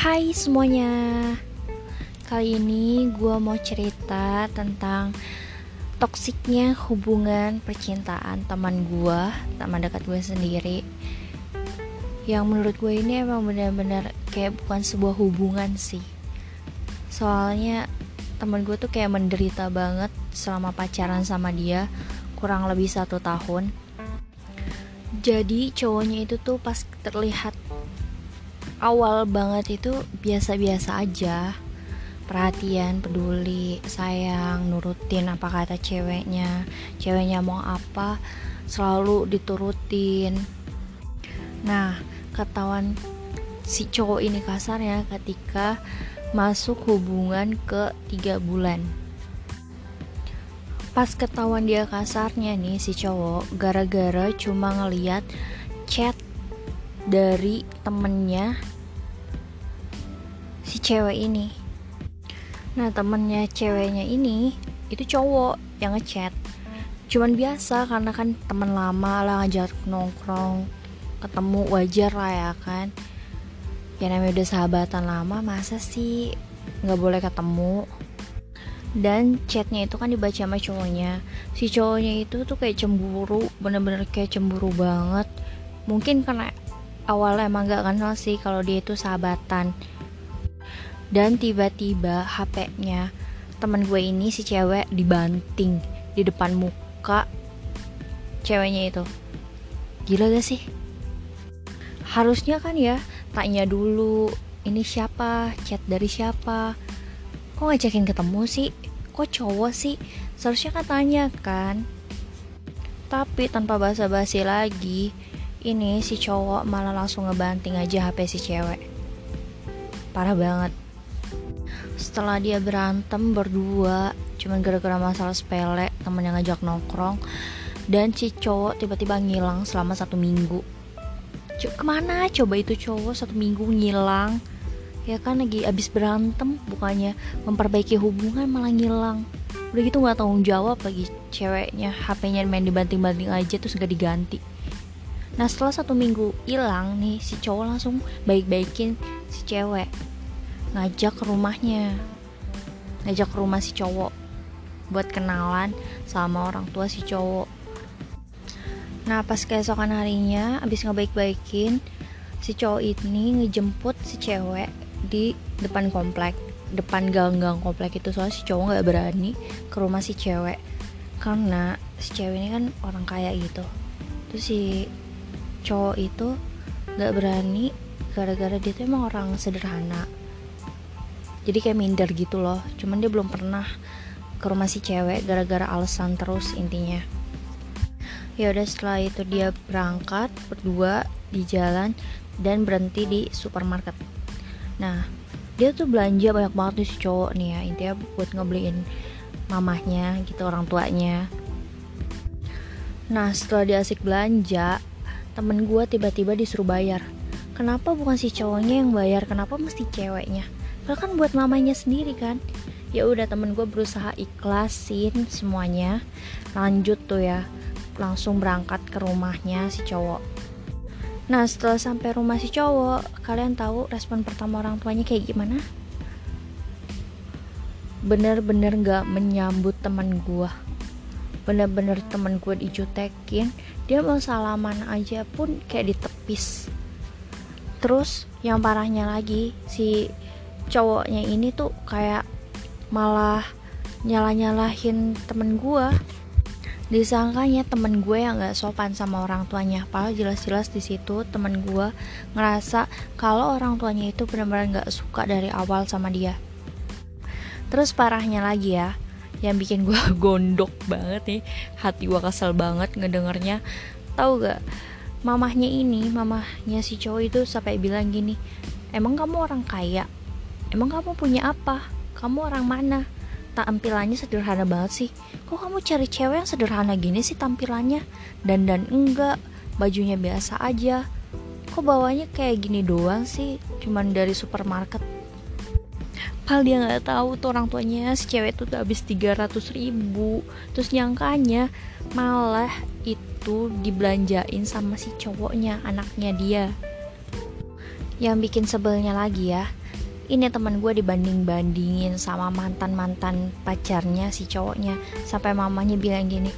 Hai semuanya. Kali ini gue mau cerita tentang Toksiknya hubungan percintaan teman gue Teman dekat gue sendiri. Yang menurut gue ini emang benar-benar Kayak bukan sebuah hubungan sih. Soalnya teman gue tuh kayak menderita banget Selama pacaran sama dia Kurang lebih satu tahun. Jadi cowoknya itu tuh pas terlihat awal banget itu biasa-biasa aja. Perhatian, peduli, sayang, nurutin apa kata ceweknya. Ceweknya mau apa selalu diturutin. Nah ketahuan si cowok ini kasarnya ketika masuk hubungan ke tiga bulan. Pas ketahuan dia kasarnya nih si cowok gara-gara cuma ngeliat chat dari temennya si cewek ini. Nah temennya ceweknya ini itu cowok yang ngechat. Cuman biasa karena kan temen lama lah ngajak nongkrong ketemu wajar lah ya kan. Ya namanya udah sahabatan lama masa sih nggak boleh ketemu? Dan chatnya itu kan dibaca sama cowoknya. Si cowoknya itu tuh kayak cemburu bener-bener kayak cemburu banget. Mungkin karena awalnya emang gak kenal sih kalau dia itu sahabatan. Dan tiba-tiba HP-nya teman gue ini si cewek dibanting di depan muka ceweknya itu. Gila gak sih? Harusnya kan ya tanya dulu ini siapa? Chat dari siapa? Kok ngajakin ketemu sih? Kok cowok sih? Seharusnya kan tanya kan. Tapi tanpa basa-basi lagi ini si cowok malah langsung ngebanting aja HP si cewek. Parah banget. Setelah dia berantem berdua cuman gara-gara masalah sepele temen yang ngajak nongkrong dan si cowok tiba-tiba ngilang selama satu minggu. Cuk, ke mana? Coba itu cowok satu minggu ngilang. Ya kan lagi abis berantem bukannya memperbaiki hubungan malah ngilang. Udah gitu nggak tanggung jawab lagi ceweknya. HP-nya main dibanting-banting aja terus gak diganti nah setelah satu minggu hilang nih si cowok langsung baik-baikin si cewek. Ngajak ke rumahnya. Ngajak ke rumah si cowok buat kenalan sama orang tua si cowok. Nah pas keesokan harinya abis ngebaik-baikin si cowok ini ngejemput si cewek di depan komplek. Depan gang-gang komplek itu soalnya si cowok nggak berani ke rumah si cewek. Karena si cewek ini kan orang kaya gitu. Terus si cowok itu nggak berani gara-gara dia tuh emang orang sederhana. Jadi kayak minder gitu loh. Cuman dia belum pernah ke rumah si cewek gara-gara alasan terus intinya. Ya udah setelah itu dia berangkat berdua di jalan dan berhenti di supermarket. Nah dia tuh belanja banyak banget nih si cowok nih ya. Intinya buat ngebeliin mamahnya gitu orang tuanya. Nah setelah dia asik belanja temen gue tiba-tiba disuruh bayar. Kenapa bukan si cowoknya yang bayar? Kenapa mesti ceweknya? Padahal kan buat mamanya sendiri kan. Ya udah temen gue berusaha ikhlasin semuanya. Lanjut tuh ya. Langsung berangkat ke rumahnya si cowok. Nah setelah sampai rumah si cowok kalian tahu respon pertama orang tuanya kayak gimana? Bener-bener gak menyambut temen gue bener-bener temen gue dijutekin dia mau salaman aja pun kayak ditepis. Terus yang parahnya lagi si cowoknya ini tuh kayak malah nyalah-nyalahin temen gue disangkanya temen gue yang gak sopan sama orang tuanya. Padahal jelas-jelas di situ temen gue ngerasa kalau orang tuanya itu benar-benar gak suka dari awal sama dia. Terus parahnya lagi ya yang bikin gue gondok banget nih. Hati gue kesel banget ngedengernya. Tahu gak? Mamahnya ini mamahnya si cowok itu sampai bilang gini emang kamu orang kaya? Emang kamu punya apa? Kamu orang mana? Tampilannya sederhana banget sih. Kok kamu cari cewek yang sederhana gini sih tampilannya? Dan dan enggak bajunya biasa aja. Kok bawanya kayak gini doang sih? Cuman dari supermarket Padahal dia nggak tahu tuh orang tuanya si cewek tuh habis 300 ribu. Terus nyangkanya malah itu dibelanjain sama si cowoknya anaknya dia. Yang bikin sebelnya lagi ya ini teman gue dibanding bandingin sama mantan mantan pacarnya si cowoknya. Sampai mamanya bilang gini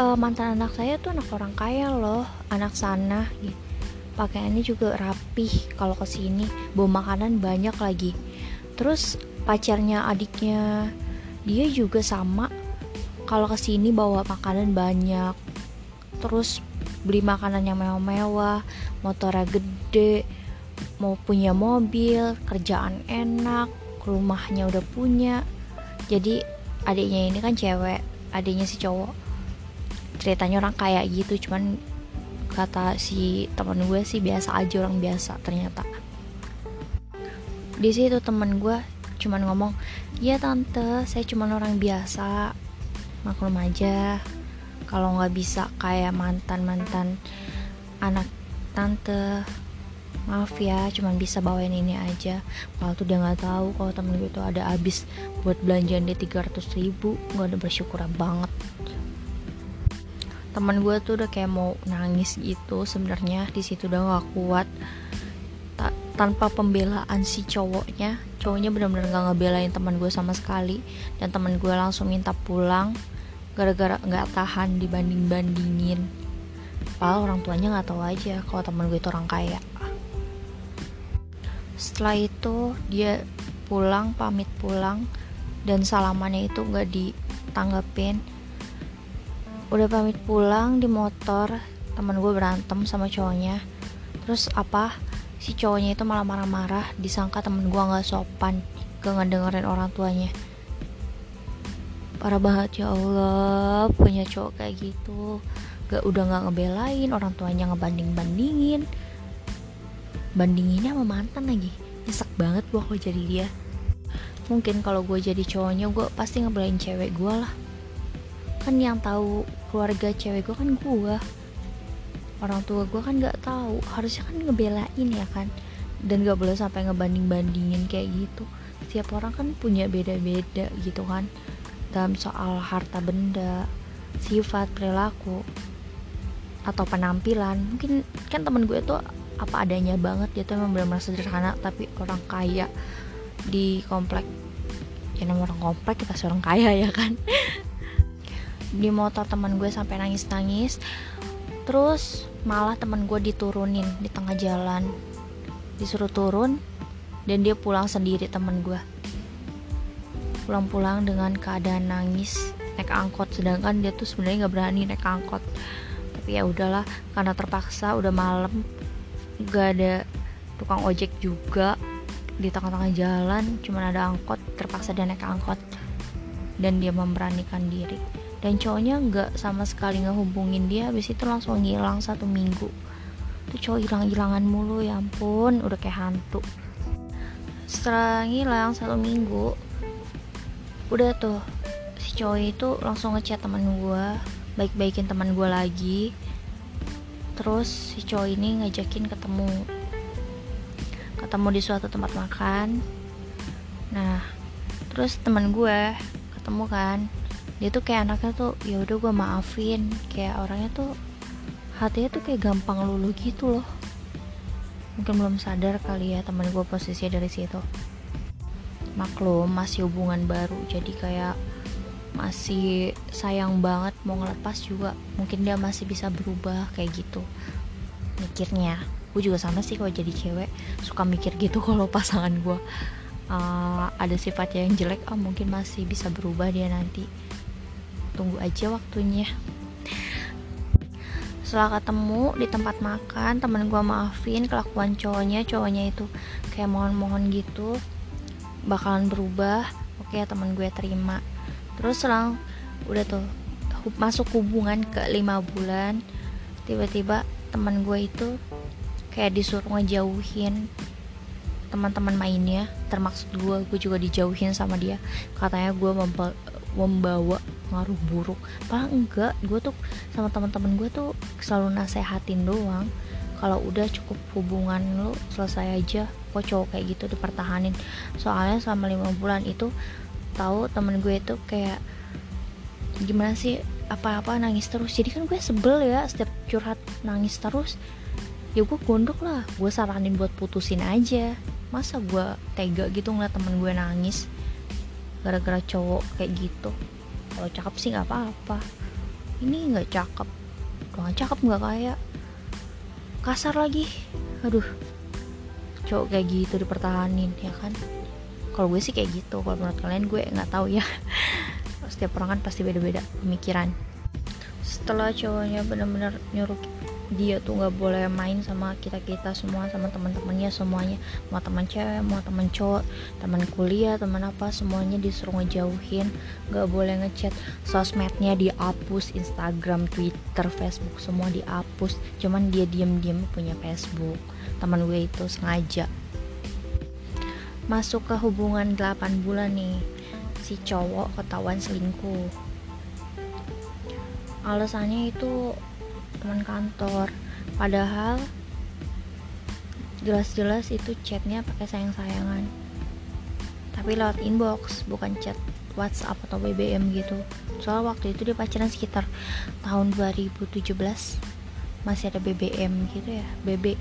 e, mantan anak saya tuh anak orang kaya loh anak sana. Gitu. Pakaiannya juga rapih kalau ke sini bawa makanan banyak lagi terus pacarnya adiknya dia juga sama. Kalau ke sini bawa makanan banyak. Terus beli makanan yang mewah-mewah motornya gede mau punya mobil kerjaan enak rumahnya udah punya. Jadi adiknya ini kan cewek adiknya si cowok. Ceritanya orang kaya gitu cuman kata si teman gue sih biasa aja orang biasa ternyata di situ temen gue cuman ngomong ya tante saya cuman orang biasa maklum aja. Kalau nggak bisa kayak mantan mantan anak tante maaf ya cuman bisa bawain ini aja. Kalau tuh dia nggak tahu kalau temen gue tuh ada habis buat belanjaan dia 300 ribu gue udah bersyukur banget. Teman gue tuh udah kayak mau nangis gitu sebenarnya di situ udah gak kuat tanpa pembelaan si cowoknya. Cowoknya benar-benar gak ngebelain teman gue sama sekali. Dan teman gue langsung minta pulang gara-gara nggak tahan dibanding bandingin padahal orang tuanya nggak tahu aja kalau teman gue itu orang kaya. Setelah itu dia pulang pamit pulang dan salamannya itu nggak ditanggepin. Udah pamit pulang di motor temen gue berantem sama cowoknya. Terus apa si cowoknya itu malah marah-marah disangka temen gue nggak sopan gak ngedengerin orang tuanya. Parah banget ya Allah punya cowok kayak gitu. Gak udah nggak ngebelain orang tuanya ngebanding bandingin bandinginnya sama mantan lagi. Nyesek banget gue kalau jadi dia. Mungkin kalau gue jadi cowoknya gue pasti ngebelain cewek gue lah. Kan yang tahu keluarga cewek gue kan gue orang tua gue kan nggak tahu. Harusnya kan ngebelain ya kan. Dan gak boleh sampai ngebanding bandingin kayak gitu. Setiap orang kan punya beda-beda gitu kan. Dalam soal harta benda sifat perilaku atau penampilan. Mungkin kan temen gue tuh apa adanya banget dia tuh emang benar-benar sederhana. Tapi orang kaya di komplek ya namanya orang komplek kita seorang kaya ya kan. Di motor teman gue sampai nangis-nangis terus malah teman gue diturunin di tengah jalan. Disuruh turun dan dia pulang sendiri teman gue pulang-pulang dengan keadaan nangis naik angkot. Sedangkan dia tuh sebenarnya nggak berani naik angkot. Tapi ya udahlah karena terpaksa udah malam. Gak ada tukang ojek juga di tengah-tengah jalan. Cuman ada angkot terpaksa dia naik angkot. Dan dia memberanikan diri dan cowoknya nggak sama sekali ngehubungin dia. Habis itu langsung ngilang satu minggu. Tuh cowok hilang-hilangan mulu ya ampun udah kayak hantu. Setelah ngilang satu minggu udah tuh si cowok itu langsung ngechat teman gue baik-baikin teman gue lagi. Terus si cowok ini ngajakin ketemu. Ketemu di suatu tempat makan. Nah terus teman gue ketemu kan dia tuh kayak anaknya tuh ya udah gue maafin. Kayak orangnya tuh hatinya tuh kayak gampang lulu gitu loh. Mungkin belum sadar kali ya teman gue posisinya dari situ. Maklum masih hubungan baru. Jadi kayak masih sayang banget mau ngelepas juga. Mungkin dia masih bisa berubah kayak gitu. Mikirnya gue juga sama sih kalau jadi cewek. Suka mikir gitu kalau pasangan gue uh, ada sifatnya yang jelek oh mungkin masih bisa berubah dia nanti tunggu aja waktunya. Setelah ketemu di tempat makan temen gue maafin kelakuan cowoknya cowoknya itu kayak mohon-mohon gitu bakalan berubah. Oke temen gue terima. Terus selang udah tuh masuk hubungan ke lima bulan tiba-tiba teman gue itu kayak disuruh ngejauhin teman-teman mainnya. Termaksud gue gue juga dijauhin sama dia. Katanya gue membawa pengaruh buruk. Padahal enggak gue tuh sama teman-teman gue tuh selalu nasehatin doang. Kalau udah cukup hubungan lo selesai aja kok cowok kayak gitu dipertahanin soalnya selama lima bulan itu tahu temen gue itu kayak gimana sih? Apa-apa nangis terus. Jadi kan gue sebel ya setiap curhat nangis terus ya gue gondok lah. Gue saranin buat putusin aja. Masa gue tega gitu ngeliat temen gue nangis gara-gara cowok kayak gitu. Kalau cakep sih nggak apa-apa. Ini nggak cakep. Doang cakep nggak kayak kasar lagi. Aduh. Cowok kayak gitu dipertahanin ya kan? Kalau gue sih kayak gitu. Kalau menurut kalian gue nggak tahu ya. Setiap orang kan pasti beda-beda pemikiran. Setelah cowoknya benar-benar nyuruh dia tuh nggak boleh main sama kita kita semua sama teman-temannya semuanya. Mau teman cewek mau teman cowok teman kuliah teman apa semuanya disuruh ngejauhin. Nggak boleh ngechat. Sosmednya dihapus Instagram Twitter Facebook semua dihapus. Cuman dia diem-diem punya Facebook. Teman gue itu sengaja. Masuk ke hubungan 8 bulan nih. Si cowok ketahuan selingkuh. Alasannya itu teman kantor. Padahal jelas-jelas itu chatnya pakai sayang-sayangan. Tapi lewat inbox bukan chat WhatsApp atau BBM gitu. Soal waktu itu dia pacaran sekitar tahun 2017 masih ada BBM gitu ya BB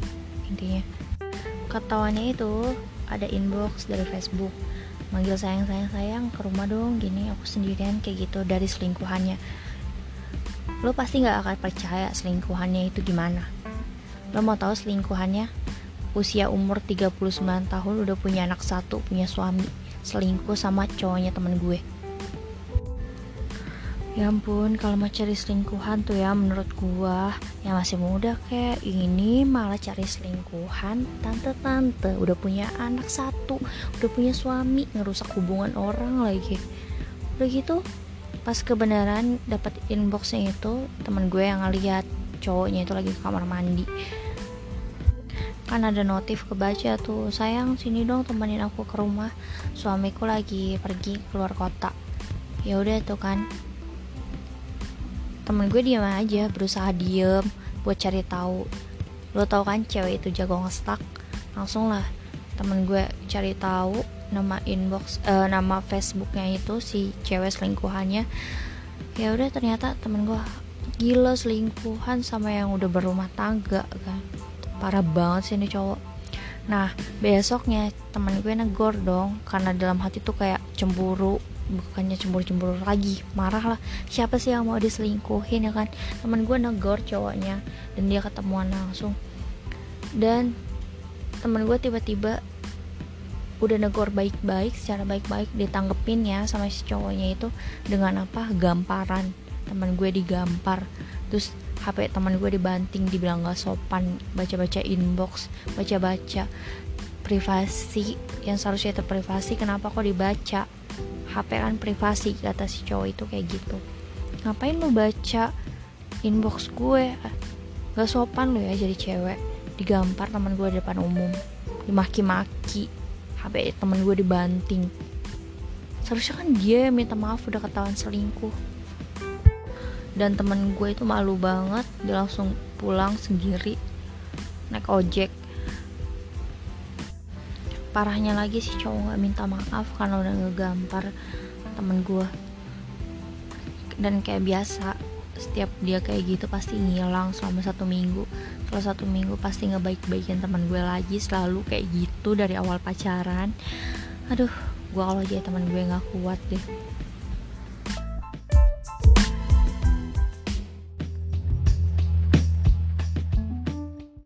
intinya. Ketahuannya itu ada inbox dari Facebook. Manggil sayang sayang sayang ke rumah dong gini aku sendirian kayak gitu dari selingkuhannya lo pasti nggak akan percaya selingkuhannya itu gimana lo mau tahu selingkuhannya? Usia umur 39 tahun udah punya anak satu punya suami selingkuh sama cowoknya temen gue. Ya ampun, kalau mau cari selingkuhan tuh ya menurut gua yang masih muda kayak ini malah cari selingkuhan tante-tante. Udah punya anak satu, udah punya suami ngerusak hubungan orang lagi. Udah gitu pas kebenaran dapat inboxnya itu teman gue yang ngeliat cowoknya itu lagi ke kamar mandi. Kan ada notif kebaca tuh sayang sini dong temenin aku ke rumah. Suamiku lagi pergi keluar kota. Ya udah tuh kan. Temen gue diam aja berusaha diem buat cari tahu. Lo tau kan cewek itu jago ngestak? Langsung lah temen gue cari tahu nama inbox uh, nama Facebooknya itu si cewek selingkuhannya. Ya udah ternyata temen gue gila selingkuhan sama yang udah berumah tangga kan. Parah banget sih ini cowok. Nah besoknya temen gue negor dong karena dalam hati tuh kayak cemburu. Bukannya cemburu-cemburu lagi marah lah. Siapa sih yang mau diselingkuhin ya kan? Temen gue negor cowoknya dan dia ketemuan langsung. Dan temen gue tiba-tiba udah negor baik-baik secara baik-baik ditanggepin ya sama si cowoknya itu dengan apa? Gamparan. Teman gue digampar. Terus HP teman gue dibanting dibilang gak sopan baca-baca inbox baca-baca privasi yang seharusnya itu privasi kenapa kok dibaca? HP kan privasi kata si cowok itu kayak gitu. Ngapain lu baca inbox gue? Gak sopan lu ya jadi cewek. Digampar teman gue di depan umum. Dimaki-maki HP temen gue dibanting. Seharusnya kan dia minta maaf udah ketahuan selingkuh. Dan temen gue itu malu banget dia langsung pulang sendiri naik ojek. Parahnya lagi si cowok nggak minta maaf karena udah ngegampar temen gue dan kayak biasa setiap dia kayak gitu pasti ngilang selama satu minggu. Kalau satu minggu pasti ngebaik-baikin teman gue lagi selalu kayak gitu dari awal pacaran. Aduh gue kalau jadi teman gue nggak kuat deh